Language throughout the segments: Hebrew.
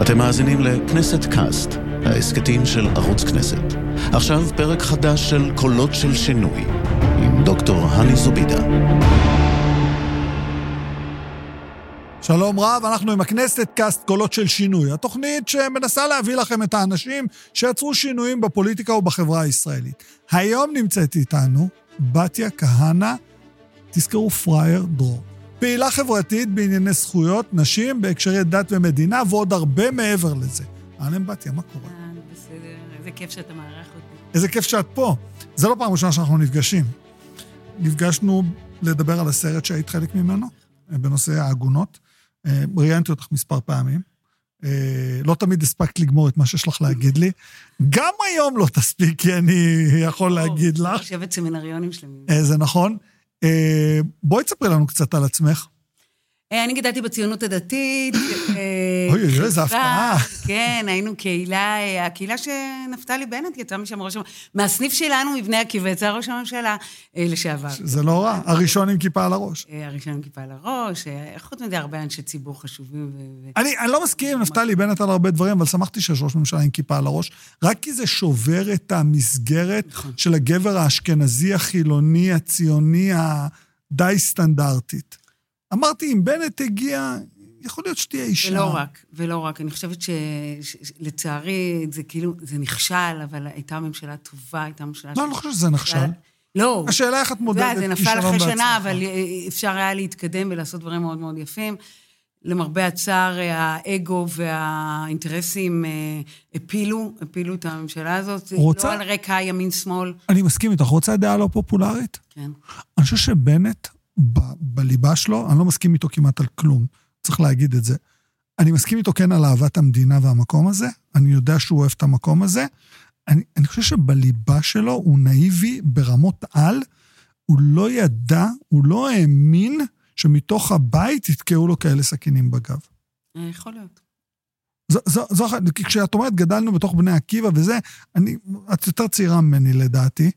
אתם מאזינים לכנסת קאסט, ההסכתים של ערוץ כנסת. עכשיו פרק חדש של קולות של שינוי, עם דוקטור הני זובידה. שלום רב, אנחנו עם הכנסת קאסט קולות של שינוי, התוכנית שמנסה להביא לכם את האנשים שיצרו שינויים בפוליטיקה ובחברה הישראלית. היום נמצאת איתנו בתיה כהנא, תזכרו פרייר דרור. פעילה חברתית בענייני זכויות, נשים, בהקשרי דת ומדינה, ועוד הרבה מעבר לזה. אהלן בתיה, מה קורה? אה, בסדר, איזה כיף שאתה מארח אותי. איזה כיף שאת פה. זה לא פעם ראשונה שאנחנו נפגשים. נפגשנו לדבר על הסרט שהיית חלק ממנו, בנושא העגונות. אה, ראיינתי אותך מספר פעמים. אה, לא תמיד הספקת לגמור את מה שיש לך להגיד לי. גם היום לא תספיק, כי אני יכול להגיד לך. יושבת סמינריונים שלמים. אה, זה נכון. אה, בואי תספרי לנו קצת על עצמך. אה, אני גדלתי בציונות הדתית. אה, אוי, אוי, איזה חיפה, הפתעה. כן, היינו קהילה, אה, הקהילה שנפתלי בנט יצא משם ראש הממשלה, מהסניף שלנו, מבני עקיבא, יצא ראש הממשלה לשעבר. זה לא רע, הראשון עם כיפה על הראש. הראשון עם כיפה על הראש, חוץ מזה הרבה אנשי ציבור חשובים. אני לא מסכים עם נפתלי בנט על הרבה דברים, אבל שמחתי שיש ראש ממשלה עם כיפה על הראש, רק כי זה שובר את המסגרת נכון. של הגבר האשכנזי, החילוני, הציוני, הדי סטנדרטית. אמרתי, אם בנט הגיע, יכול להיות שתהיה אישה. ולא רק, ולא רק. אני חושבת שלצערי, זה כאילו, זה נכשל, אבל הייתה ממשלה טובה, הייתה ממשלה... לא, אני לא חושב שזה נכשל. לא. השאלה איך את מודדת יודע, זה נפל כישלון אחרי שנה. אבל אפשר היה להתקדם ולעשות דברים מאוד מאוד יפים. למרבה הצער, האגו והאינטרסים אה, הפילו, הפילו את הממשלה הזאת. רוצה- לא על רקע ימין-שמאל, אני מסכים איתך. רוצה דעה לא פופולרית? כן. אני חושב שבנט, ב- בליבה שלו, אני לא מסכים איתו כמעט על כלום, צריך להגיד את זה. אני מסכים איתו כן על אהבת המדינה והמקום הזה, אני יודע שהוא אוהב את המקום הזה. אני, אני חושב שבליבה שלו הוא נאיבי ברמות על, הוא לא ידע, הוא לא האמין שמתוך הבית יתקעו לו כאלה סכינים בגב. אה, יכול להיות. זו, זו, זו, אחת- כי כשאת אומרת גדלנו בתוך בני עקיבא וזה, אני, את יותר צעירה ממני לדעתי.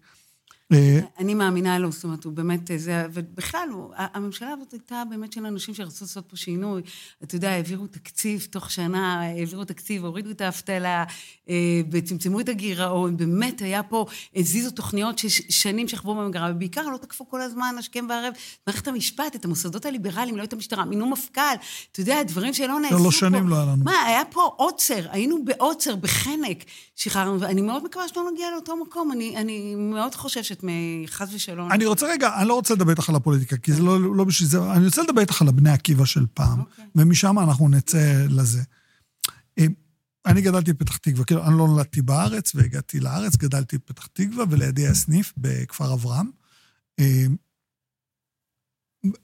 אה, אני מאמינה לו, זאת אומרת, הוא באמת, אה, זה, ובכלל, הוא, הממשלה הזאת הייתה באמת של אנשים שרצו לעשות פה שינוי. אתה יודע, העבירו תקציב תוך שנה, העבירו תקציב, הורידו את האבטלה, אה, וצמצמו את הגירעון, באמת היה פה, הזיזו תוכניות ששנים שכבו במגרה, ובעיקר לא תקפו כל הזמן, השכם והערב, מערכת המשפט, את המוסדות הליברליים, לא את המשטרה, מינו מפכ"ל, אתה יודע, דברים שלא נעשו פה. שלוש שנים לא היה לנו. מה, היה פה עוצר, היינו בעוצר, בחנק, שחררנו, ואני מאוד מקווה שלא נגיע לאותו מקום, אני, אני מאוד חוששת מחס ושלום. אני רוצה רגע, אני לא רוצה לדבר איתך על הפוליטיקה, כי זה לא, לא בשביל זה, אני רוצה לדבר איתך על הבני עקיבא של פעם, אוקיי. ומשם אנחנו נצא לזה. אה, אני גדלתי בפתח תקווה, כאילו, אני לא נולדתי בארץ, והגעתי לארץ, גדלתי בפתח תקווה, ולידי היה סניף בכפר אברהם. אה,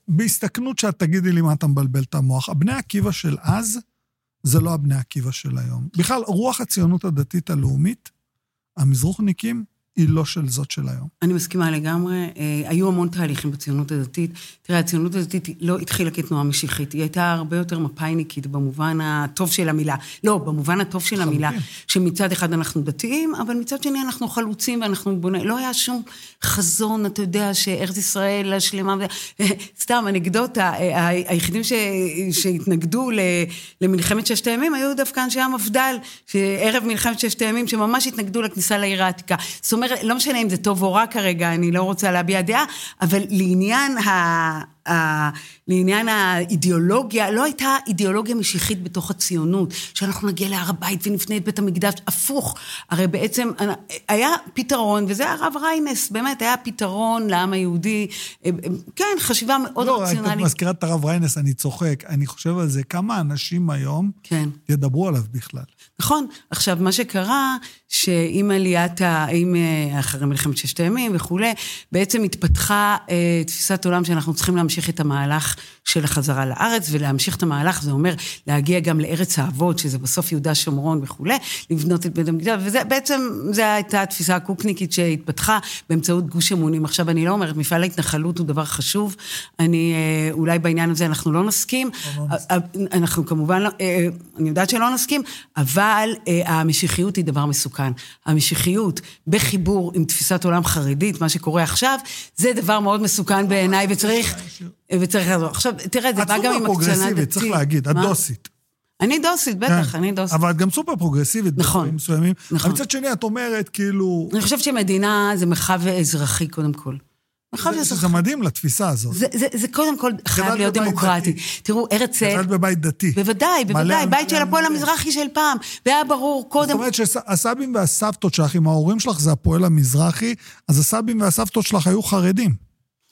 בהסתכנות שאת תגידי לי מה אתה מבלבל את המוח, הבני עקיבא של אז, זה לא הבני עקיבא של היום. בכלל, רוח הציונות הדתית הלאומית, המזרוחניקים, היא לא של זאת של היום. אני מסכימה לגמרי. אה, היו המון תהליכים בציונות הדתית. תראה, הציונות הדתית לא התחילה כתנועה משיחית, היא הייתה הרבה יותר מפאיניקית במובן הטוב של המילה. לא, במובן הטוב של המילה. שמצד אחד אנחנו דתיים, אבל מצד שני אנחנו חלוצים ואנחנו בונים... לא היה שום חזון, אתה יודע, שארץ ישראל השלמה... סתם, אנקדוטה, אה, היחידים ש... שהתנגדו ל... למלחמת ששת הימים היו דווקא אנשי המפד"ל, שערב מלחמת ששת הימים, שממש התנגדו לכניסה לעיר העתיקה. זאת אומרת, לא משנה אם זה טוב או רע כרגע, אני לא רוצה להביע דעה, אבל לעניין ה... ה... לעניין האידיאולוגיה, לא הייתה אידיאולוגיה משיחית בתוך הציונות, שאנחנו נגיע להר הבית ונפנה את בית המקדש, הפוך. הרי בעצם היה פתרון, וזה הרב ריינס, באמת, היה פתרון לעם היהודי, כן, חשיבה מאוד לא, את רציונלית. מזכירת את הרב ריינס, אני צוחק. אני חושב על זה, כמה אנשים היום כן. ידברו עליו בכלל. נכון. עכשיו, מה שקרה, שעם עליית ה... עם, אה, אחרי מלחמת ששת הימים וכולי, בעצם התפתחה אה, תפיסת עולם שאנחנו צריכים להמשיך את המהלך של החזרה לארץ, ולהמשיך את המהלך, זה אומר להגיע גם לארץ האבות, שזה בסוף יהודה שומרון וכולי, לבנות את בית המקדש, וזה בעצם, זו הייתה התפיסה הקוקניקית שהתפתחה באמצעות גוש אמונים. עכשיו, אני לא אומרת, מפעל ההתנחלות הוא דבר חשוב, אני, אה, אולי בעניין הזה אנחנו לא נסכים, לא אה, אנחנו כמובן, לא, אה, אני יודעת שלא נסכים, אבל אה, המשיחיות היא דבר מסוכן. המשיחיות בחיבור עם תפיסת עולם חרדית, מה שקורה עכשיו, זה דבר מאוד מסוכן בעיניי, וצריך... וצריך לעזור. עכשיו, תראה, זה את בא גם עם סופר הקצנה דתית. פרוגרסיבית, צריך להגיד, מה? הדוסית. אני דוסית, בטח, אני דוסית. אבל את גם סופר פרוגרסיבית. נכון. מסוימים. נכון. אבל מצד שני, את אומרת, כאילו... אני חושבת שמדינה זה מרחב אזרחי, קודם כל. מרחב זה- אזרחי. שזה מדהים לתפיסה הזאת. זה, זה, זה קודם כל חייב להיות דמוקרטי. דתי. תראו, הרצל... גדלת בבית דתי. בוודאי, בוודאי, בית של הפועל. המזרחי של פעם. והיה ברור זאת קודם... אומרת שהסבים והסבתות שלך, אם ההורים שלך זה הפועל המזרחי, אז הסבים והסבתות שלך היו חרדים.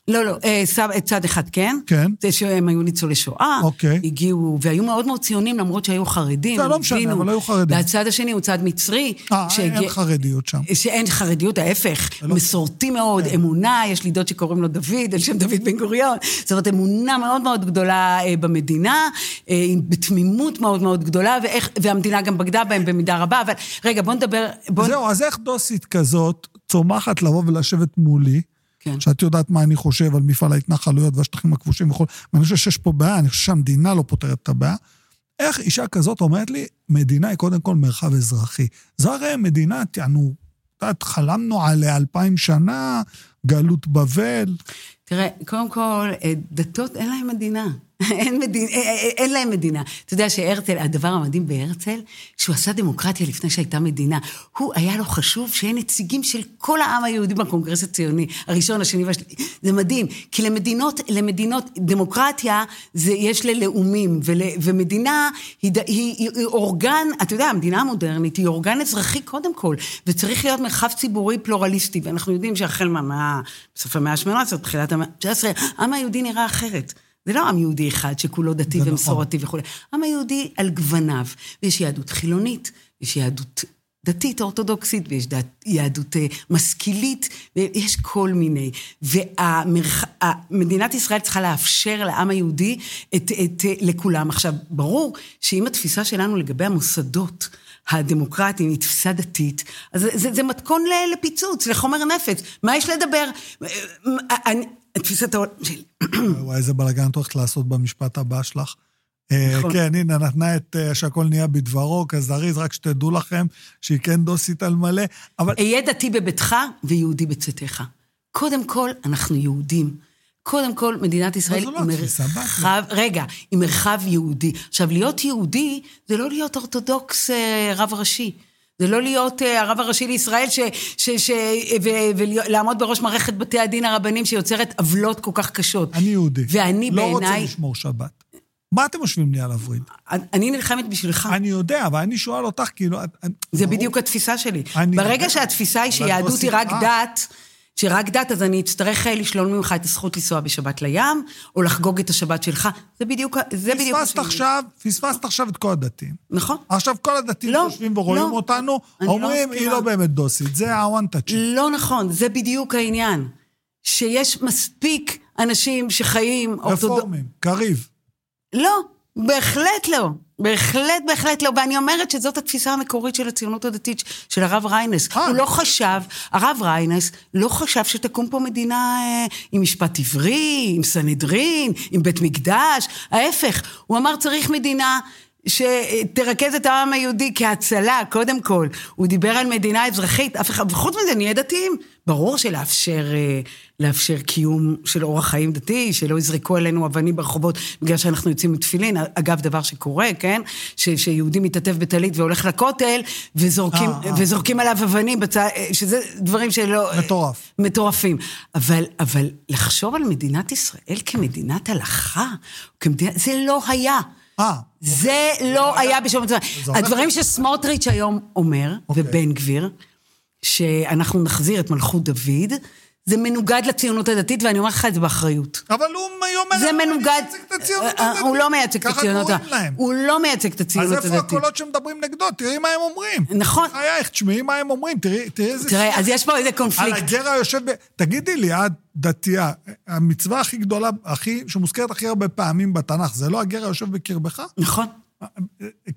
לא, לא, אה, סב, צד אחד כן. כן. זה שהם היו ניצולי שואה. אוקיי. הגיעו, והיו מאוד מאוד ציונים, למרות שהיו חרדים. זה לא משנה. אבל היו חרדים. והצד השני הוא צד מצרי. אה, אין חרדיות שם. שאין חרדיות, ההפך, לא- מסורתי מאוד, אמונה, יש לי דוד שקוראים לו דוד, על שם דוד בן גוריון, זאת אומרת, אמונה מאוד מאוד גדולה אה, במדינה, אה, בתמימות מאוד מאוד גדולה, והמדינה גם בגדה בהם במידה רבה, אבל רגע, בוא נדבר. זהו, אז איך דוסית כזאת צומחת לבוא ולשבת מולי, כן. שאת יודעת מה אני חושב על מפעל ההתנחלויות והשטחים הכבושים וכו', ואני חושב שיש פה בעיה, אני חושב שהמדינה לא פותרת את הבעיה. איך אישה כזאת אומרת לי, מדינה היא קודם כל מרחב אזרחי. זו הרי מדינה, אנו, את יודעת, חלמנו עליה אלפיים שנה, גלות בבל. תראה, קודם כל, אה, דתות אין להם מדינה. אין, מדין, אה, אה, אין להם מדינה. אתה יודע שהרצל, הדבר המדהים בהרצל, שהוא עשה דמוקרטיה לפני שהייתה מדינה. הוא, היה לו חשוב שיהיה נציגים של כל העם היהודי בקונגרס הציוני, הראשון, השני והשלישי. זה מדהים, כי למדינות, למדינות, דמוקרטיה, זה, יש ללאומים, ול, ומדינה היא, היא, היא, היא אורגן, אתה יודע, המדינה המודרנית היא אורגן אזרחי קודם כל, וצריך להיות מרחב ציבורי פלורליסטי, ואנחנו יודעים שהחל מהמאה, בסוף המאה ה-18, תחילת המאה ה-19, העם היהודי נראה אחרת. זה לא עם יהודי אחד שכולו דתי נכון. ומסורתי וכולי. העם היהודי על גווניו, ויש יהדות חילונית, יש יהדות דתית אורתודוקסית, ויש דת, יהדות אה, משכילית, ויש כל מיני. ומדינת ישראל צריכה לאפשר לעם היהודי את, את, אה, לכולם. עכשיו, ברור שאם התפיסה שלנו לגבי המוסדות, הדמוקרטיים, היא תפיסה דתית, אז זה, זה, זה מתכון לפיצוץ, לחומר נפץ. מה יש לדבר? אה, אני- תפיסת העולם שלי. וואי, איזה בלאגן את הולכת לעשות במשפט הבא שלך. אה, נכון. כן, הנה, נתנה את אה, שהכל נהיה בדברו, כזריז, רק שתדעו לכם שהיא כן דוסית על מלא, אבל אהיה דתי בביתך ויהודי בצאתך. קודם כל, אנחנו יהודים. קודם כל, מדינת ישראל לא היא התפיסה, מרחב, רגע, היא מרחב יהודי. עכשיו, להיות יהודי זה לא להיות אורתודוקס אה, רב ראשי. זה לא להיות אה, הרב הראשי לישראל ש, ש, ש, ו, ולעמוד בראש מערכת בתי הדין הרבניים שיוצרת עוולות כל כך קשות. אני יהודי. ואני לא רוצה בעיניי, לשמור שבת. מה אתם יושבים לי על הווריד? אני נלחמת בשבילך. אני יודע, אבל אני שואל אותך, כאילו... זה ברור. בדיוק התפיסה שלי. אני ברגע יודע. שהתפיסה היא שיהדות לא היא רק. דת, שרק דת, אז אני אצטרך אה, לשלול ממך את הזכות לנסוע בשבת לים, או לחגוג את השבת שלך. זה בדיוק, זה בדיוק... פספסת עכשיו, פספסת עכשיו את כל הדתיים. נכון. עכשיו כל הדתיים לא, יושבים ורואים לא. אותנו, לא אומרים, מסכימה. היא לא באמת דוסית, זה touch. לא נכון, זה בדיוק העניין. שיש מספיק אנשים שחיים. רפורמים, קריב. לא, בהחלט לא. בהחלט, בהחלט לא. ואני אומרת שזאת התפיסה המקורית של הציונות הדתית, של הרב ריינס. אה. הוא לא חשב, הרב ריינס לא חשב שתקום פה מדינה אה, עם משפט עברי, עם סנהדרין, עם בית מקדש. ההפך, הוא אמר צריך מדינה... שתרכז את העם היהודי כהצלה, קודם כל. הוא דיבר על מדינה אזרחית, אף אחד, וחוץ מזה, נהיה דתיים. ברור שלאפשר אה, לאפשר קיום של אורח חיים דתי, שלא יזרקו עלינו אבנים ברחובות בגלל שאנחנו יוצאים מתפילין. אגב, דבר שקורה, כן? ש, שיהודי מתעטף בטלית והולך לכותל, וזורקים, אה, אה. וזורקים עליו אבנים, בצ... שזה דברים שלא... מטורף. מטורפים. אבל, אבל לחשוב על מדינת ישראל כמדינת הלכה, כמדינה, זה לא היה. אה, זה לא היה בשום מצב. הדברים שסמוטריץ' היום אומר, אוקיי. ובן גביר, שאנחנו נחזיר את מלכות דוד, זה מנוגד לציונות הדתית, ואני אומרת לך את זה באחריות. אבל הוא אומר, זה אני מנוגד... מייצג את הציונות אה, הדתית. הוא לא מייצג את ככה הציונות קוראים הדתית. להם. הוא לא מייצג את אז הציונות איפה הדתית. הקולות שמדברים נגדו? תראי מה הם אומרים. נכון. חייך, תשמעי מה הם אומרים, תראי תראי איזה... תראה, אז יש פה איזה על קונפליקט. הגר היושב ב... תגידי לי, את דתייה, המצווה הכי גדולה, הכי, שמוזכרת הכי הרבה פעמים בתנ"ך, זה לא הגר היושב בקרבך? נכון.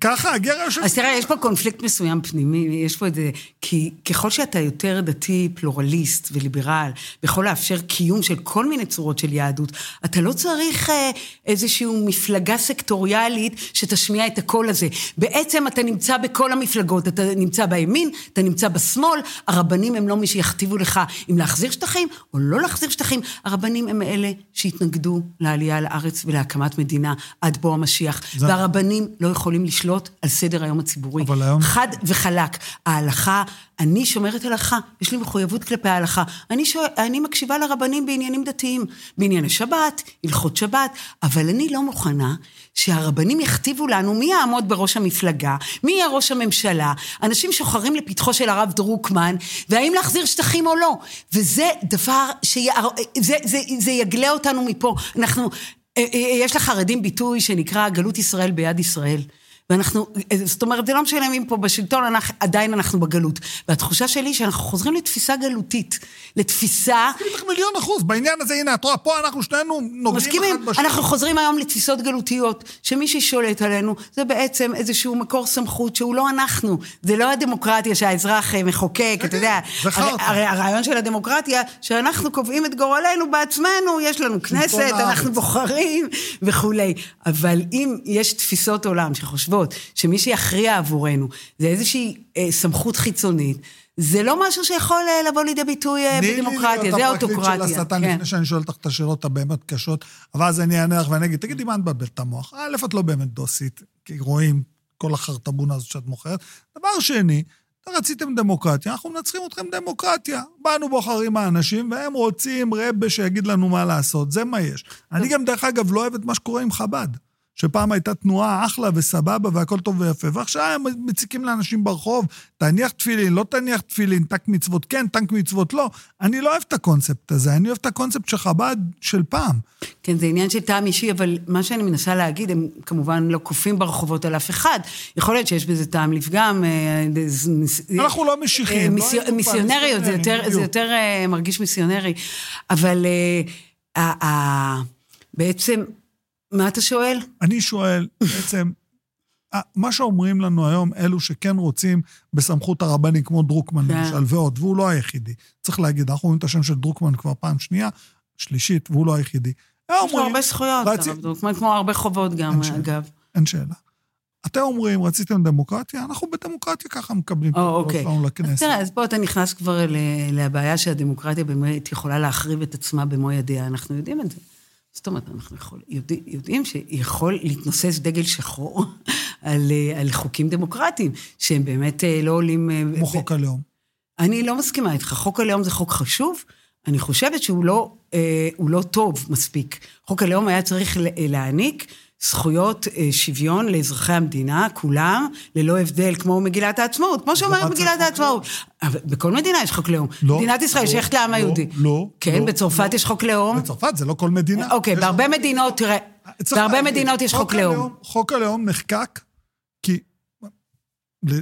ככה, הגר היושב... אז תראה, יש פה קונפליקט מסוים פנימי, יש פה את זה, כי ככל שאתה יותר דתי, פלורליסט וליברל, ויכול לאפשר קיום של כל מיני צורות של יהדות, אתה לא צריך אה, איזושהי מפלגה סקטוריאלית שתשמיע את הקול הזה. בעצם אתה נמצא בכל המפלגות, אתה נמצא בימין, אתה נמצא בשמאל, הרבנים הם לא מי שיכתיבו לך אם להחזיר שטחים או לא להחזיר שטחים, הרבנים הם אלה שהתנגדו לעלייה לארץ ולהקמת מדינה עד בוא המשיח. זה- והרבנים לא יכולים לשלוט על סדר היום הציבורי. אבל היום... חד וחלק. ההלכה, אני שומרת הלכה, יש לי מחויבות כלפי ההלכה. אני, שואל, אני מקשיבה לרבנים בעניינים דתיים, בענייני שבת, הלכות שבת, אבל אני לא מוכנה שהרבנים יכתיבו לנו מי יעמוד בראש המפלגה, מי יהיה ראש הממשלה, אנשים שוחרים לפתחו של הרב דרוקמן, והאם להחזיר שטחים או לא. וזה דבר שיער... זה, זה, זה יגלה אותנו מפה. אנחנו... אה, אה, יש לחרדים ביטוי שנקרא גלות ישראל ביד ישראל. ואנחנו, זאת אומרת, זה לא משנה אם פה בשלטון, אנחנו, עדיין אנחנו בגלות. והתחושה שלי שאנחנו חוזרים לתפיסה גלותית, לתפיסה... מסכים איתך מיליון אחוז, בעניין הזה, הנה, את רואה, פה אנחנו שנינו נוגעים מסכימים, אחד בשני. אנחנו חוזרים היום לתפיסות גלותיות, שמי ששולט עלינו זה בעצם איזשהו מקור סמכות שהוא לא אנחנו, זה לא הדמוקרטיה שהאזרח אה, מחוקק, אתה יודע. זה חרטא. הרי- הרעיון של הדמוקרטיה, שאנחנו קובעים את גורלנו בעצמנו, יש לנו כנסת. אנחנו בוחרים וכולי. אבל אם יש תפיסות עולם שחושבות שמי שיכריע עבורנו זה איזושהי אה, סמכות חיצונית, זה לא משהו שיכול אה, לבוא לידי ביטוי אה, בדמוקרטיה, זה תני לי אוטוקרטיה. להיות הפרקליט של השטן כן. לפני שאני שואל אותך את השאלות הבאמת קשות, אבל אז אני אענה לך ואני אגיד, תגידי, מה את מבלבלת את המוח? א', את לא באמת דוסית, כי רואים כל החרטבונה הזאת שאת מוכרת. דבר שני, רציתם דמוקרטיה, אנחנו מנצחים אתכם דמוקרטיה. באנו בוחרים האנשים, והם רוצים רבה שיגיד לנו מה לעשות, זה מה יש. אני גם, דרך אגב, לא אוהב את מה שקורה עם חב"ד. שפעם הייתה תנועה אחלה וסבבה והכל טוב ויפה, ועכשיו הם מציקים לאנשים ברחוב, תניח תפילין, לא תניח תפילין, טנק מצוות כן, טנק מצוות לא. אני לא אוהב את הקונספט הזה, אני אוהב את הקונספט של חב"ד של פעם. כן, זה עניין של טעם אישי, אבל מה שאני מנסה להגיד, הם כמובן לא כופים ברחובות על אף אחד. יכול להיות שיש בזה טעם לפגם. אה, זה- מס- אנחנו לא משיחים, אה, לא מיסיונריות, זה יותר, זה אה, מרגיש מיסיונרי. אבל אה, בעצם, מה אתה שואל? אני שואל, בעצם, אה, מה שאומרים לנו היום, אלו שכן רוצים בסמכות הרבני, כמו דרוקמן כן. למשל, ועוד, והוא לא היחידי. צריך להגיד, אנחנו אומרים את השם של דרוקמן כבר פעם שנייה, שלישית, והוא לא היחידי. יש לו הרבה זכויות, הרב דרוקמן, כמו הרבה חובות גם, אין שאלה. אגב. אין שאלה. אתם אומרים, רציתם דמוקרטיה? אנחנו בדמוקרטיה ככה מקבלים את הקולות אוקיי. שלנו אז לכנסת. תראה, אז פה אתה נכנס כבר לבעיה שהדמוקרטיה באמת יכולה להחריב את עצמה במו ידיה, אנחנו יודעים את זה. זאת אומרת, אנחנו יכול, יודע, יודעים שיכול להתנוסס דגל שחור על, אה, על חוקים דמוקרטיים, שהם באמת אה, לא עולים... אה, כמו ב- חוק הלאום. אני לא מסכימה איתך. חוק הלאום זה חוק חשוב, אני חושבת שהוא לא, אה, לא טוב מספיק. חוק הלאום היה צריך להעניק זכויות אה, שוויון לאזרחי המדינה, כולם, ללא הבדל, כמו מגילת העצמאות, כמו שאומרת צריך מגילת חוק העצמאות. אבל בכל מדינה יש חוק לאום. לא, מדינת ישראל לא, שייכת לעם לא, היהודי. לא, כן, לא, בצרפת לא. יש חוק לאום. בצרפת זה לא כל מדינה. אוקיי, בהרבה חוק- מדינות, תראה, בהרבה להגיד, מדינות יש חוק לאום. חוק הלאום נחקק כי,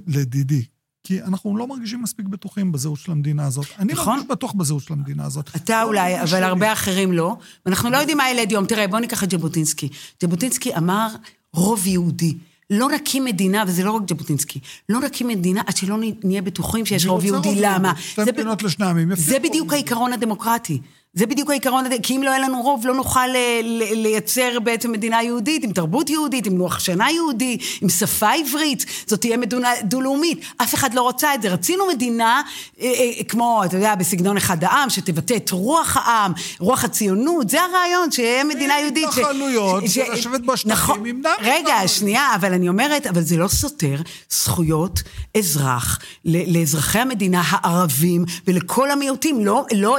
לדידי, כי אנחנו לא מרגישים מספיק בטוחים בזהות של המדינה הזאת. אני נכון. מרגיש בטוח בזהות של המדינה הזאת. אתה לא אולי, אבל שלי. הרבה אחרים לא. ואנחנו לא יודעים מה ילד יום. תראה, בוא ניקח את ז'בוטינסקי. ז'בוטינסקי אמר רוב יהודי. לא נקים מדינה, וזה לא רק ז'בוטינסקי, לא נקים מדינה עד שלא נהיה בטוחים שיש רוב יהודי. למה? שתי זה ב- מדינות לשני עמים. יפה זה. בדיוק העיקרון הדמוקרטי. זה בדיוק העיקרון, כי אם לא יהיה לנו רוב, לא נוכל אה, לייצר בעצם מדינה יהודית, עם תרבות יהודית, עם לוח שנה יהודי, עם שפה עברית. זאת תהיה מדינה דו-לאומית. אף אחד לא רוצה את זה. רצינו מדינה, אה, אה, כמו, אתה יודע, בסגנון אחד העם, שתבטא את רוח העם, רוח הציונות. זה הרעיון, שיהיה מדינה יהודית. התנחלויות, ש- לשבת בשטחים נכון. עם דם רגע. שנייה, אבל אני אומרת, אבל זה לא סותר זכויות אזרח לאזרחי המדינה הערבים ולכל המיעוטים. לא, לא,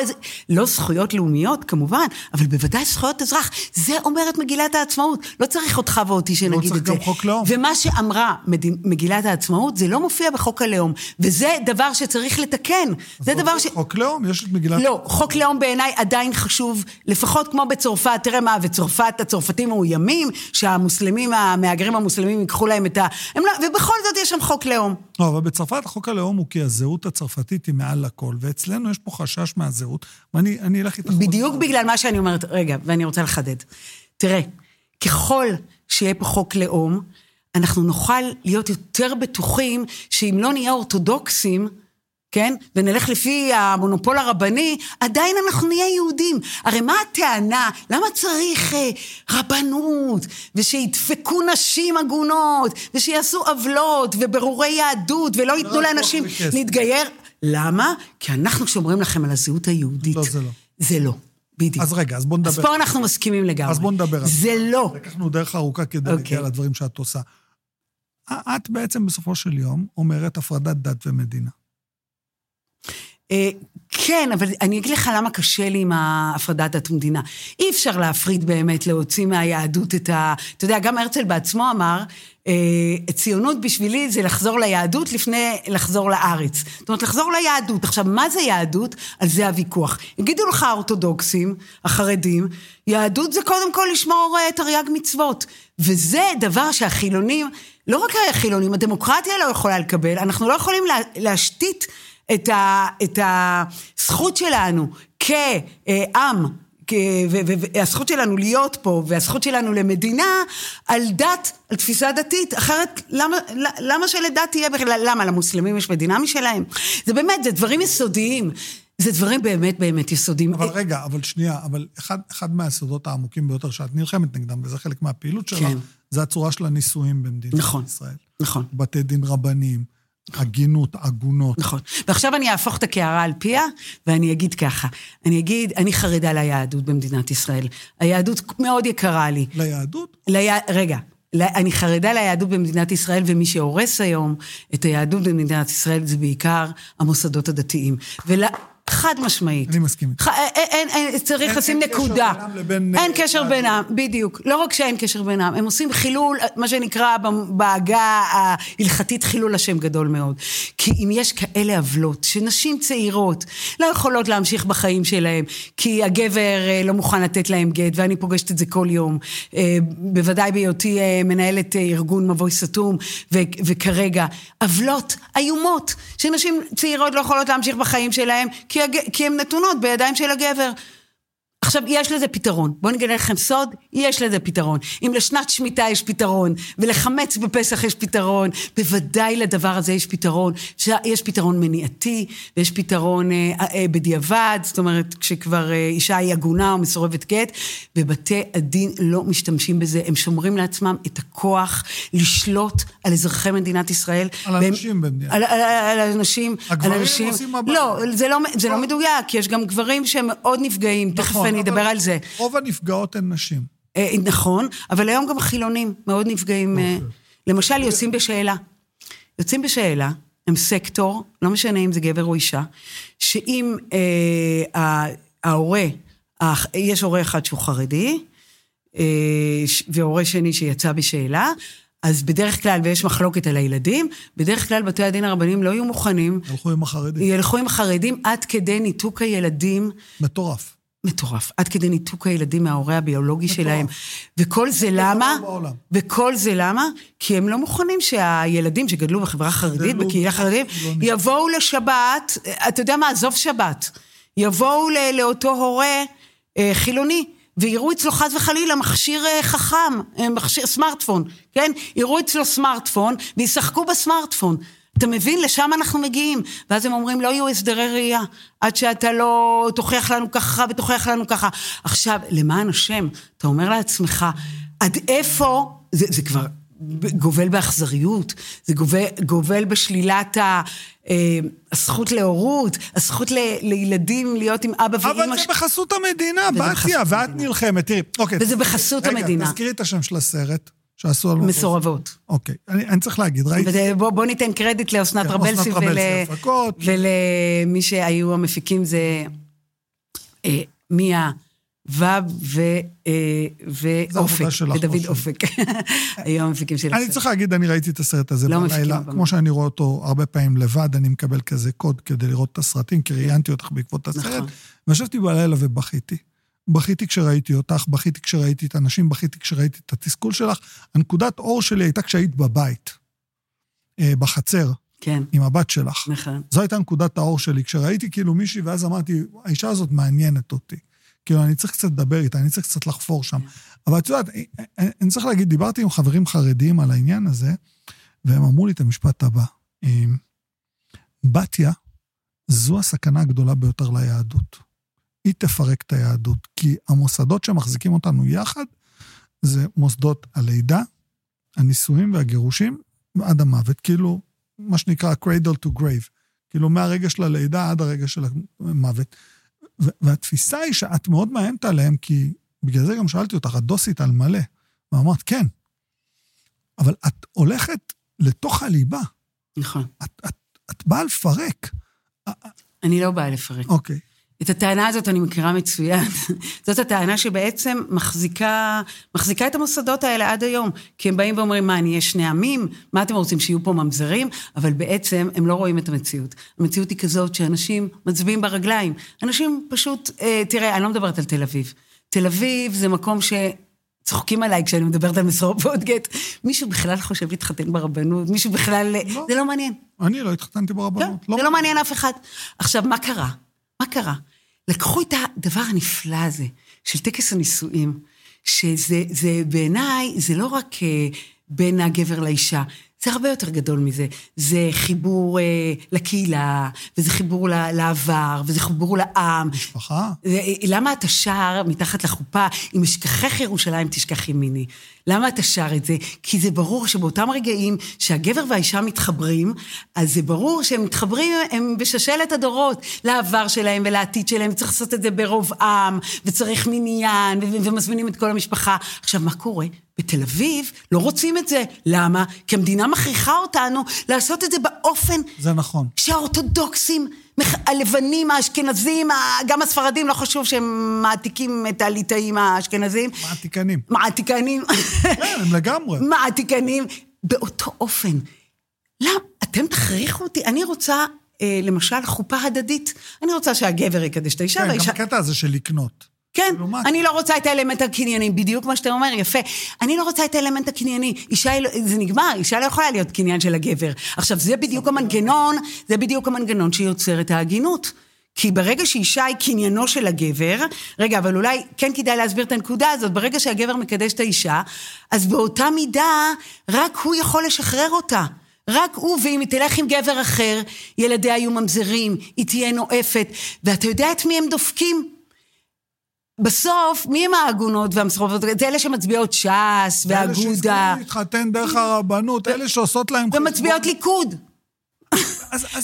לא זכויות לאומיות, כמובן, אבל בוודאי זכויות אזרח. זה אומרת מגילת העצמאות. לא צריך אותך ואותי שנגיד צריך את זה. גם חוק לאום. ומה שאמרה מד- מגילת העצמאות, זה לא מופיע בחוק הלאום. וזה דבר שצריך לתקן. זה דבר ש... חוק לאום, יש את מגילת... לא, חוק לאום בעיניי עדיין חשוב, לפחות כמו בצרפת, תראה מה, בצרפת הצרפתים מאוימים, שהמוסלמים, המהגרים המוסלמים ייקחו להם את ה... לא, ובכל זאת יש שם חוק לאום. לא, אבל בצרפת חוק הלאום הוא כי הזהות הצרפתית היא מעל לכל, ואצלנו יש פה חשש מהזהות, ואני אני אלך איתך... בדיוק בגלל מה שאני אומרת, רגע, ואני רוצה לחדד. תראה, ככל שיהיה פה חוק לאום, אנחנו נוכל להיות יותר בטוחים שאם לא נהיה אורתודוקסים, כן? ונלך לפי המונופול הרבני, עדיין אנחנו נהיה יהודים. הרי מה הטענה? למה צריך אה, רבנות, ושידפקו נשים עגונות, ושיעשו עוולות, וברורי יהדות, ולא ייתנו רק לאנשים. להתגייר? למה? כי אנחנו שומרים לכם על הזהות היהודית. לא, זה לא. זה לא, בדיוק. אז רגע, אז בוא נדבר. אז פה אנחנו מסכימים לגמרי. אז בוא נדבר על זה. זה לא. לקחנו דרך ארוכה כדי אוקיי. להגיע לדברים שאת עושה. את בעצם בסופו של יום אומרת הפרדת דת ומדינה. כן, אבל אני אגיד לך למה קשה לי עם הפרדת דת ומדינה. אי אפשר להפריד באמת, להוציא מהיהדות את ה... אתה יודע, גם הרצל בעצמו אמר, אה, ציונות בשבילי זה לחזור ליהדות לפני לחזור לארץ. זאת אומרת, לחזור ליהדות. עכשיו, מה זה יהדות? על זה הוויכוח. יגידו לך האורתודוקסים, החרדים, יהדות זה קודם כל לשמור אה, תרי"ג מצוות. וזה דבר שהחילונים, לא רק החילונים, הדמוקרטיה לא יכולה לקבל, אנחנו לא יכולים להשתית את, ה, את הזכות שלנו כעם, והזכות שלנו להיות פה, והזכות שלנו למדינה, על דת, על תפיסה דתית. אחרת, למה, למה שלדת תהיה בכלל? למה? למוסלמים יש מדינה משלהם? זה באמת, זה דברים יסודיים. זה דברים באמת באמת יסודיים. אבל רגע, אבל שנייה, אבל אחד, אחד מהיסודות העמוקים ביותר שאת נלחמת נגדם, וזה חלק מהפעילות שלך, כן. זה הצורה של הנישואים במדינת נכון, ישראל. נכון. בתי דין רבניים. הגינות, עגונות. נכון. ועכשיו אני אהפוך את הקערה על פיה, ואני אגיד ככה. אני אגיד, אני חרדה ליהדות במדינת ישראל. היהדות מאוד יקרה לי. ליהדות? לי... רגע. אני חרדה ליהדות במדינת ישראל, ומי שהורס היום את היהדות במדינת ישראל זה בעיקר המוסדות הדתיים. ול... חד משמעית. אני מסכים איתך. אין, אין, אין, צריך לשים נקודה. לבין... אין קשר בינם, בדיוק. לא רק שאין קשר בינם, הם עושים חילול, מה שנקרא בעגה ההלכתית חילול השם גדול מאוד. כי אם יש כאלה עוולות, שנשים צעירות לא יכולות להמשיך בחיים שלהם, כי הגבר אה, לא מוכן לתת להם גט, ואני פוגשת את זה כל יום, אה, בוודאי בהיותי אה, מנהלת ארגון מבוי סתום, וכרגע, עוולות איומות, שנשים צעירות לא יכולות להמשיך בחיים שלהם, כי, כי הן נתונות בידיים של הגבר. עכשיו, יש לזה פתרון. בואו נגלה לכם סוד, יש לזה פתרון. אם לשנת שמיטה יש פתרון, ולחמץ בפסח יש פתרון, בוודאי לדבר הזה יש פתרון. יש פתרון מניעתי, ויש פתרון אה, אה, בדיעבד, זאת אומרת, כשכבר אה, אישה היא עגונה או מסורבת גט, ובתי הדין לא משתמשים בזה, הם שומרים לעצמם את הכוח לשלוט על אזרחי מדינת ישראל. על אנשים במדינה. על, על, על אנשים, הגברים על אנשים. עושים מבט. לא, זה לא, זה לא מדויק, יש גם גברים שהם מאוד נפגעים, תכף נכון, אני אבל אדבר על זה. רוב הנפגעות הן נשים. אה, נכון, אבל היום גם חילונים מאוד נפגעים. אה, למשל, יוצאים בשאלה. יוצאים בשאלה, הם סקטור, לא משנה אם זה גבר או אישה, שאם אה, ההורה, יש הורה אחד שהוא חרדי, אה, והורה שני שיצא בשאלה, אז בדרך כלל, ויש מחלוקת על הילדים, בדרך כלל בתי הדין הרבניים לא יהיו מוכנים, הלכו עם החרדים. ילכו עם החרדים עד כדי ניתוק הילדים מטורף. מטורף, עד כדי ניתוק הילדים מההורה הביולוגי מטורף. שלהם. וכל זה למה? וכל זה למה? כי הם לא מוכנים שהילדים שגדלו בחברה חרדית, בקהילה חרדית, חילונית. יבואו לשבת, אתה יודע מה, עזוב שבת, יבואו לאותו הורה אה, חילוני. ויראו אצלו חס וחלילה מכשיר אה, חכם, אה, מכשיר סמארטפון, כן? יראו אצלו סמארטפון וישחקו בסמארטפון. אתה מבין? לשם אנחנו מגיעים. ואז הם אומרים, לא יהיו הסדרי ראייה, עד שאתה לא תוכיח לנו ככה ותוכיח לנו ככה. עכשיו, למען השם, אתה אומר לעצמך, עד איפה, זה, זה כבר גובל באכזריות, זה גובל, גובל בשלילת ה, אה, הזכות להורות, הזכות ל, לילדים להיות עם אבא ואימא. אבל זה בחסות המדינה, בתיה, ואת. נלחמת. תראי, אוקיי. וזה בחסות המדינה. רגע, תזכירי את השם של הסרט שעשו על... מסורבות. אוקיי, אני אני צריך להגיד, ראיתי... וזה- בוא, בוא ניתן קרדיט לאסנת כן, רבלסי ול, הפקות. ולמי שהיו המפיקים זה אה, מיה ובב ו, אה, ואופק, ודוד אופק. היו המפיקים של אני הסרט. צריך להגיד, אני ראיתי את הסרט הזה לא בלילה, כמו. שאני רואה אותו הרבה פעמים לבד, אני מקבל כזה קוד כדי לראות את הסרטים, כי ראיינתי אותך בעקבות הסרט, נכון. וישבתי בלילה ובכיתי. בכיתי כשראיתי אותך, בכיתי כשראיתי את האנשים, בכיתי כשראיתי את התסכול שלך. הנקודת אור שלי הייתה כשהיית בבית, אה, בחצר, כן, עם הבת שלך. נכון. זו הייתה נקודת האור שלי. כשראיתי כאילו מישהי, ואז אמרתי, האישה הזאת מעניינת אותי. כאילו, אני צריך קצת לדבר איתה, אני צריך קצת לחפור שם. אבל את יודעת, אני- אני צריך להגיד, דיברתי עם חברים חרדים על העניין הזה, והם אמרו לי את המשפט הבא: בתיה, זו הסכנה הגדולה ביותר ליהדות. היא תפרק את היהדות, כי המוסדות שמחזיקים אותנו יחד, זה מוסדות הלידה, הנישואים והגירושים, עד המוות. כאילו, מה שנקרא cradle to grave. כאילו, מהרגע של הלידה עד הרגע של המוות. והתפיסה היא שאת מאוד מאיימת עליהם, כי בגלל זה גם שאלתי אותך, את דוסית על מלא. ואמרת, כן. אבל את הולכת לתוך הליבה. נכון. את, את, את באה לפרק. אני לא באה לפרק. אוקיי. את הטענה הזאת אני מכירה מצוין. זאת הטענה שבעצם מחזיקה, מחזיקה את המוסדות האלה עד היום. כי הם באים ואומרים, מה, אני אהיה שני עמים? מה אתם רוצים, שיהיו פה ממזרים? אבל בעצם הם לא רואים את המציאות. המציאות היא כזאת שאנשים מצביעים ברגליים. אנשים פשוט, אה, תראה, אני לא מדברת על תל אביב. תל אביב זה מקום ש... צוחקים עליי כשאני מדברת על מסורבות גט. מישהו בכלל חושב להתחתן ברבנות? מישהו בכלל... לא. זה לא מעניין. אני לא התחתנתי ברבנות. לא, לא זה לא מעניין אף אחד. עכשיו, מה קרה? מה קרה? לקחו את הדבר הנפלא הזה של טקס הנישואים, שזה בעיניי, זה לא רק אה, בין הגבר לאישה, זה הרבה יותר גדול מזה. זה חיבור אה, לקהילה, וזה חיבור לעבר, וזה חיבור לעם. משפחה. למה אתה שר מתחת לחופה, אם אשכחך ירושלים תשכח ימיני? למה אתה שר את זה? כי זה ברור שבאותם רגעים שהגבר והאישה מתחברים, אז זה ברור שהם מתחברים, הם בששלת הדורות, לעבר שלהם ולעתיד שלהם, צריך לעשות את זה ברוב עם, וצריך מניין, ומזמינים את כל המשפחה. עכשיו, מה קורה? בתל אביב לא רוצים את זה. למה? כי המדינה מכריחה אותנו לעשות את זה באופן... זה נכון. שהאורתודוקסים, הלבנים, האשכנזים, גם הספרדים, לא חשוב שהם מעתיקים את הליטאים האשכנזים. מעתיקנים. מעתיקנים. כן, הם לגמרי. מעתיקנים, באותו אופן. למה? אתם תכריחו אותי? אני רוצה, אה, למשל, חופה הדדית. אני רוצה שהגבר יקדש את האישה כן, והאישה... כן, גם הקטע הזה של לקנות. כן, אני לא רוצה את האלמנט הקנייני, בדיוק מה שאתה אומר, יפה. אני לא רוצה את האלמנט הקנייני. אישה, זה נגמר, אישה לא יכולה להיות קניין של הגבר. עכשיו, זה בדיוק המנגנון, זה בדיוק המנגנון שיוצר את ההגינות. כי ברגע שאישה היא קניינו של הגבר, רגע, אבל אולי כן כדאי להסביר את הנקודה הזאת, ברגע שהגבר מקדש את האישה, אז באותה מידה, רק הוא יכול לשחרר אותה. רק הוא, ואם היא תלך עם גבר אחר, ילדיה יהיו ממזרים, היא תהיה נואפת, ואתה יודע את מי הם דופקים? בסוף, מי הם העגונות והמסורבות? זה אלה שמצביעות ש"ס והאגודה. אלה שהסכימו להתחתן דרך הרבנות, אלה שעושות להם חשבון. ומצביעות ליכוד.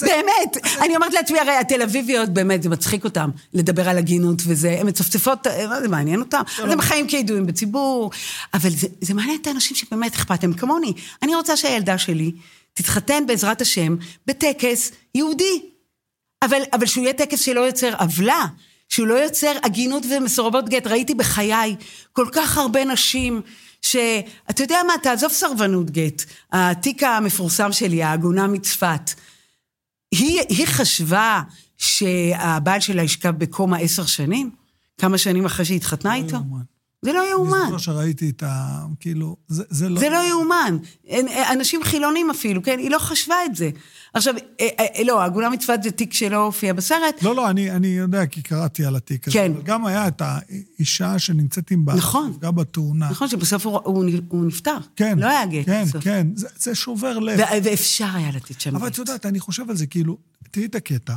באמת, אני אומרת לעצמי, הרי התל אביביות, באמת, זה מצחיק אותם לדבר על הגינות וזה, הן מצפצפות, מה זה מעניין אותם? אז הם חיים כידועים בציבור, אבל זה מעניין את האנשים שבאמת אכפת להם, כמוני. אני רוצה שהילדה שלי תתחתן בעזרת השם בטקס יהודי, אבל שהוא יהיה טקס שלא יוצר עוולה. שהוא לא יוצר הגינות ומסורבות גט. ראיתי בחיי כל כך הרבה נשים שאתה יודע מה, תעזוב סרבנות גט. התיק המפורסם שלי, העגונה מצפת, היא, היא חשבה שהבעל שלה ישכב בקומה עשר שנים? כמה שנים אחרי שהיא התחתנה לא איתו? זה לא יאומן. אני זוכר שראיתי את ה... כאילו, זה, זה לא... זה לא יאומן. אנשים חילונים אפילו, כן? היא לא חשבה את זה. עכשיו, אה, אה, לא, עגונה מצוות זה תיק שלא הופיע בסרט. לא, לא, אני, אני יודע, כי קראתי על התיק הזה. כן. אבל גם היה את האישה שנמצאת עם בעל. נכון. גם בתאונה. נכון, שבסוף הוא, הוא, הוא נפטר. כן. לא היה גט כן, בסוף. כן, כן. זה, זה שובר לב. ואפשר היה לתת שם אבל את יודעת, אני חושב על זה, כאילו, תראי את הקטע.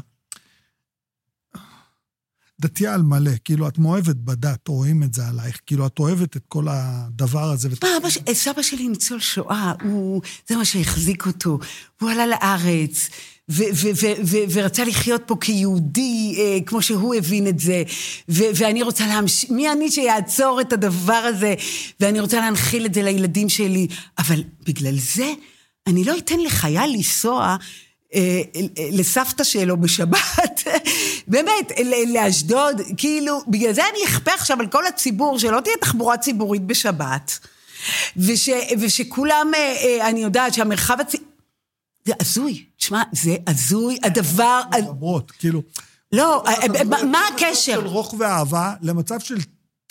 דתייה על מלא, כאילו, את מאוהבת בדת, רואים את זה עלייך, כאילו, את אוהבת את כל הדבר הזה. מה, אבא, סבא שלי ניצול שואה, הוא, זה מה שהחזיק אותו. הוא עלה לארץ, ו- ו- ו- ורצה לחיות פה כיהודי, אה, כמו שהוא הבין את זה, ואני רוצה להמשיך, מי אני שיעצור את הדבר הזה, ואני רוצה להנחיל את זה לילדים שלי, אבל בגלל זה, אני לא אתן לחייל לנסוע לסבתא שלו בשבת, באמת, לאשדוד, כאילו, בגלל זה אני אכפה עכשיו על כל הציבור שלא תהיה תחבורה ציבורית בשבת, וש, ושכולם, אה, אה, אני יודעת שהמרחב הציבורי... זה הזוי, תשמע, זה הזוי, הדבר... מדברות, כאילו... לא, מה הקשר? של רוך ואהבה למצב של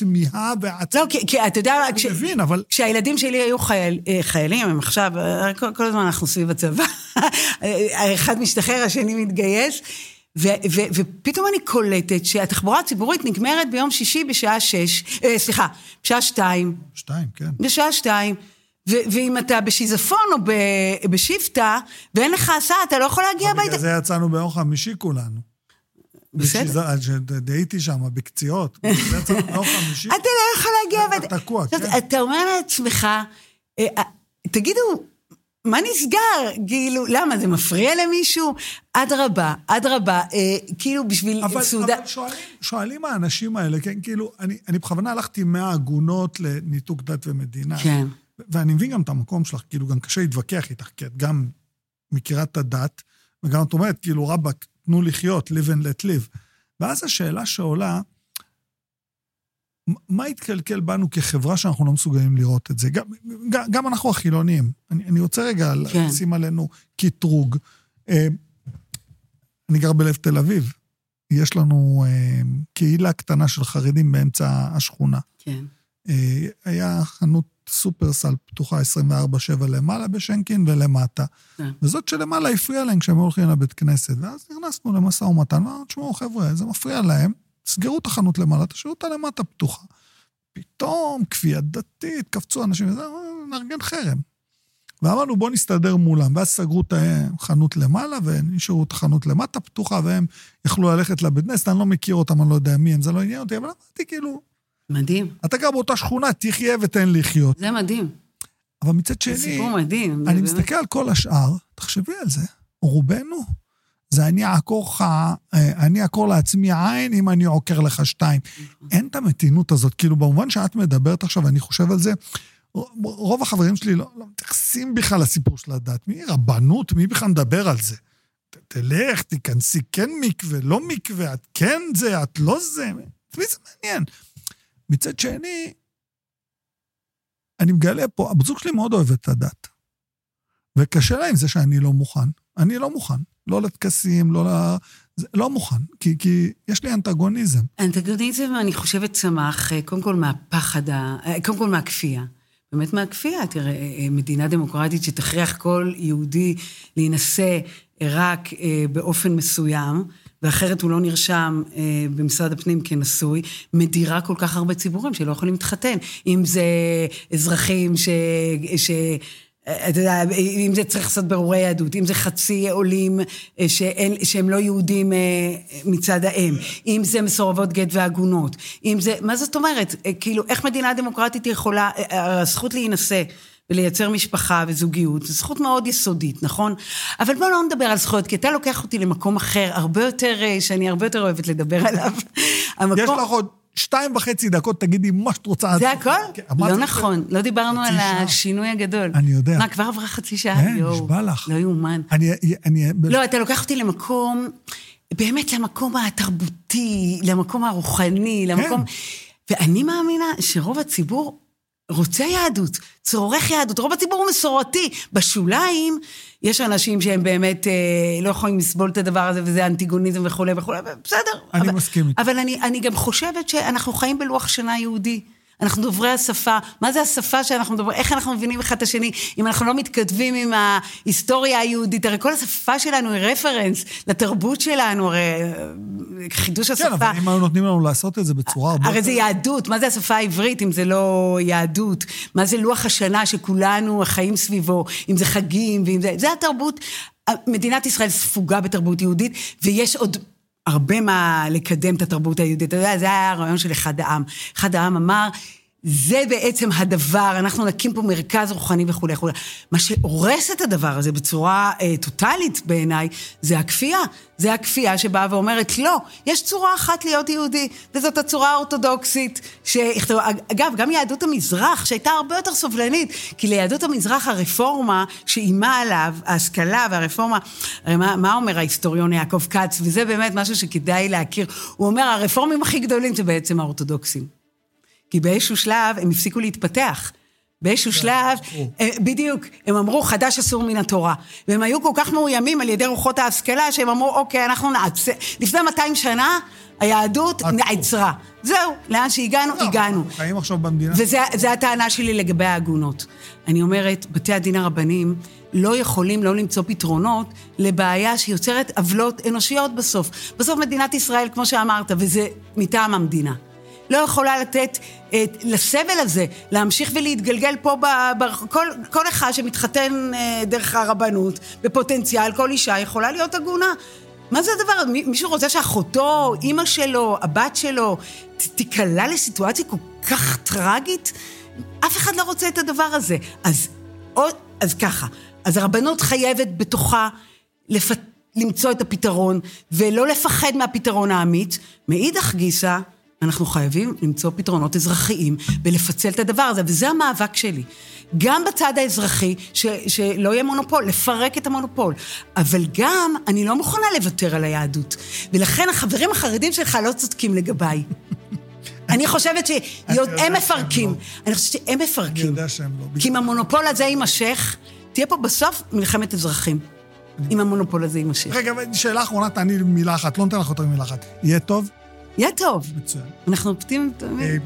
תמיהה ועצמאות. לא, כי, כי אתה יודע, כש, מבין, אבל... כשהילדים שלי היו חייל, אה, חיילים, הם עכשיו, אה, כל, כל הזמן אנחנו סביב הצבא, האחד משתחרר, השני מתגייס, ו, ו, ופתאום אני קולטת שהתחבורה הציבורית נגמרת ביום שישי בשעה שש, אה, סליחה, בשעה שתיים. שתיים, כן. בשעה שתיים. ואם אתה בשיזפון או בשבטה, ואין לך הסעה, אתה לא יכול להגיע הביתה. בגלל זה יצאנו ביום חמישי כולנו. בסדר. הייתי שם, בקציעות. אתה לא יכול להגיע... אתה תקוע, כן. אתה אומר לעצמך, אה, אה, תגידו, מה נסגר? כאילו, למה, זה מפריע למישהו? אדרבה, אדרבה, אה, כאילו בשביל סעודה... אבל שואלים, שואלים האנשים האלה, כן, כאילו, אני, אני בכוונה הלכתי מהעגונות לניתוק דת ומדינה. כן. ואני מבין גם את המקום שלך, כאילו, גם קשה להתווכח איתך, כי את גם מכירה את הדת, וגם את אומרת, כאילו, רבאק, תנו לחיות, live and let live. ואז השאלה שעולה, מה התקלקל בנו כחברה שאנחנו לא מסוגלים לראות את זה? גם, גם, גם אנחנו החילונים. אני, אני רוצה רגע כן. לשים עלינו קטרוג. אה, אני גר בלב תל אביב. יש לנו אה, קהילה קטנה של חרדים באמצע השכונה. כן. אה, היה חנות סופרסל פתוחה 24-7 למעלה בשנקין ולמטה. כן. וזאת שלמעלה הפריעה להם כשהם הולכים לבית כנסת. ואז נכנסנו למשא ומתן, ואמרנו, תשמעו, חבר'ה, זה מפריע להם. סגרו את החנות למעלה, תשאירו אותה למטה פתוחה. פתאום, כפייה דתית, קפצו אנשים, וזה, נארגן חרם. ואמרנו, בואו נסתדר מולם. ואז סגרו את החנות למעלה, ונשארו את החנות למטה פתוחה, והם יכלו ללכת לבית כנסת, אני לא מכיר אותם, אני לא יודע מי הם, זה לא עניין אותי, אבל אמרתי, כאילו... מדהים. אתה גר באותה שכונה, תחיה ותן לחיות. זה מדהים. אבל מצד שני... זה סיפור מדהים. אני מסתכל על כל השאר, תחשבי על זה, רובנו זה אני אעקור לך, אה, אני אעקור לעצמי עין אם אני עוקר לך שתיים. אין את המתינות הזאת, כאילו במובן שאת מדברת עכשיו, אני חושב על זה, רוב החברים שלי לא, לא מתייחסים בכלל לסיפור של הדת. מי רבנות? מי בכלל מדבר על זה? ת, תלך, תיכנסי כן מקווה, לא מקווה, את כן זה, את לא זה. את מי זה מעניין? מצד שני, אני מגלה פה, הבזוג שלי מאוד אוהב את הדת. וקשה לה עם זה שאני לא מוכן. אני לא מוכן. לא לטקסים, לא ל... לא מוכן, כי, כי יש לי אנטגוניזם. אנטגוניזם, אני חושבת, צמח אה, קודם כל מהפחד, ה... אה, קודם כל מהכפייה. באמת מהכפייה. תראה, אה, מדינה דמוקרטית שתכריח כל יהודי להינשא רק באופן מסוים, ואחרת הוא לא נרשם במשרד הפנים כנשוי, מדירה כל כך הרבה ציבורים שלא יכולים להתחתן. אם זה אזרחים ש... ש... אתה יודע, אם זה צריך לעשות ברורי יהדות, אם זה חצי עולים אה, שאין, שהם לא יהודים אה, מצד האם, אם זה מסורבות גט ועגונות, אם זה, מה זאת אומרת? אה, כאילו, איך מדינה דמוקרטית יכולה, הזכות להינשא ולייצר משפחה וזוגיות, זו זכות מאוד יסודית, נכון? אבל בואו לא נדבר על זכויות, כי אתה לוקח אותי למקום אחר, הרבה יותר, שאני הרבה יותר אוהבת לדבר עליו. המקום... יש לך עוד שתיים וחצי דקות תגידי מה שאת רוצה. זה הכל? כן, לא נכון, לא דיברנו על השינוי הגדול. אני יודע. מה, כבר עברה חצי שעה? כן, נשבע לך. לא יאומן. אני... לא, אתה לוקח אותי למקום, באמת למקום התרבותי, למקום הרוחני, למקום... ואני מאמינה שרוב הציבור רוצה יהדות, צורך יהדות. רוב הציבור הוא מסורתי. בשוליים יש אנשים שהם באמת אה, לא יכולים לסבול את הדבר הזה, וזה אנטיגוניזם וכולי וכולי, בסדר. אני אבל, מסכים איתך. אבל אני, אני גם חושבת שאנחנו חיים בלוח שנה יהודי. אנחנו דוברי השפה. מה זה השפה שאנחנו מדברים? איך אנחנו מבינים אחד את השני אם אנחנו לא מתכתבים עם ההיסטוריה היהודית? הרי כל השפה שלנו היא רפרנס לתרבות שלנו, הרי חידוש השפה. כן, אבל אם היו נותנים לנו לעשות את זה בצורה הרבה... הרי זה יהדות, מה זה השפה העברית אם זה לא יהדות? מה זה לוח השנה שכולנו חיים סביבו, אם זה חגים ואם זה... זה התרבות. מדינת ישראל ספוגה בתרבות יהודית, ויש עוד הרבה מה לקדם את התרבות היהודית. אתה יודע, זה היה הרעיון של אחד העם. אחד העם אמר, זה בעצם הדבר, אנחנו נקים פה מרכז רוחני וכולי וכולי. מה שהורס את הדבר הזה בצורה אה, טוטאלית בעיניי, זה הכפייה. זה הכפייה שבאה ואומרת, לא, יש צורה אחת להיות יהודי, וזאת הצורה האורתודוקסית. שיכתוב, אגב, גם יהדות המזרח, שהייתה הרבה יותר סובלנית, כי ליהדות המזרח הרפורמה שאיימה עליו, ההשכלה והרפורמה, הרי מה, מה אומר ההיסטוריון יעקב כץ, וזה באמת משהו שכדאי להכיר, הוא אומר, הרפורמים הכי גדולים זה בעצם האורתודוקסים. כי באיזשהו שלב הם הפסיקו להתפתח. באיזשהו שלב, אה, בדיוק, הם אמרו, חדש אסור מן התורה. והם היו כל כך מאוימים על ידי רוחות ההשכלה, שהם אמרו, אוקיי, אנחנו נעצר. לפני 200 שנה, היהדות נעצרה. זהו, לאן שהגענו, לא, הגענו. חיים עכשיו במדינה. וזו הטענה שלי לגבי העגונות. אני אומרת, בתי הדין הרבניים לא יכולים לא למצוא פתרונות לבעיה שיוצרת עוולות אנושיות בסוף. בסוף מדינת ישראל, כמו שאמרת, וזה מטעם המדינה. לא יכולה לתת אה, לסבל הזה להמשיך ולהתגלגל פה, ב, ב, כל, כל אחד שמתחתן אה, דרך הרבנות, בפוטנציאל, כל אישה יכולה להיות עגונה. מה זה הדבר? מישהו רוצה שאחותו, אימא שלו, הבת שלו, תיקלע לסיטואציה כל כך טרגית? אף אחד לא רוצה את הדבר הזה. אז, או, אז ככה, אז הרבנות חייבת בתוכה לפת... למצוא את הפתרון, ולא לפחד מהפתרון האמיץ. מאידך גיסא, אנחנו חייבים למצוא פתרונות אזרחיים ולפצל את הדבר הזה, וזה המאבק שלי. גם בצד האזרחי, ש, שלא יהיה מונופול, לפרק את המונופול. אבל גם, אני לא מוכנה לוותר על היהדות. ולכן החברים החרדים שלך לא צודקים לגביי. אני חושבת שהם מפרקים. לא. אני חושבת שהם מפרקים. אני יודע שהם לא. כי אם המונופול הזה יימשך, תהיה פה בסוף מלחמת אזרחים. אם המונופול הזה יימשך. רגע, שאלה אחרונה, תעני מילה אחת, לא נותן לך יותר מילה אחת. יהיה טוב? יהיה טוב. מצוין. אנחנו אופטימיים תמיד.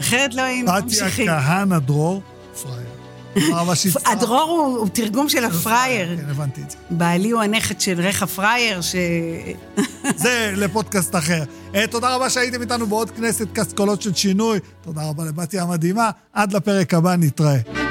אחרת לא היינו ממשיכים. בתיה כהנא דרור, פראייר. שהצטרפת. הדרור הוא תרגום של הפראייר. כן, הבנתי את זה. בעלי הוא הנכד של רכה פראייר, ש... זה לפודקאסט אחר. אה, תודה רבה שהייתם איתנו בעוד כנסת קסקולות של שינוי. תודה רבה לבתיה המדהימה. עד לפרק הבא, נתראה.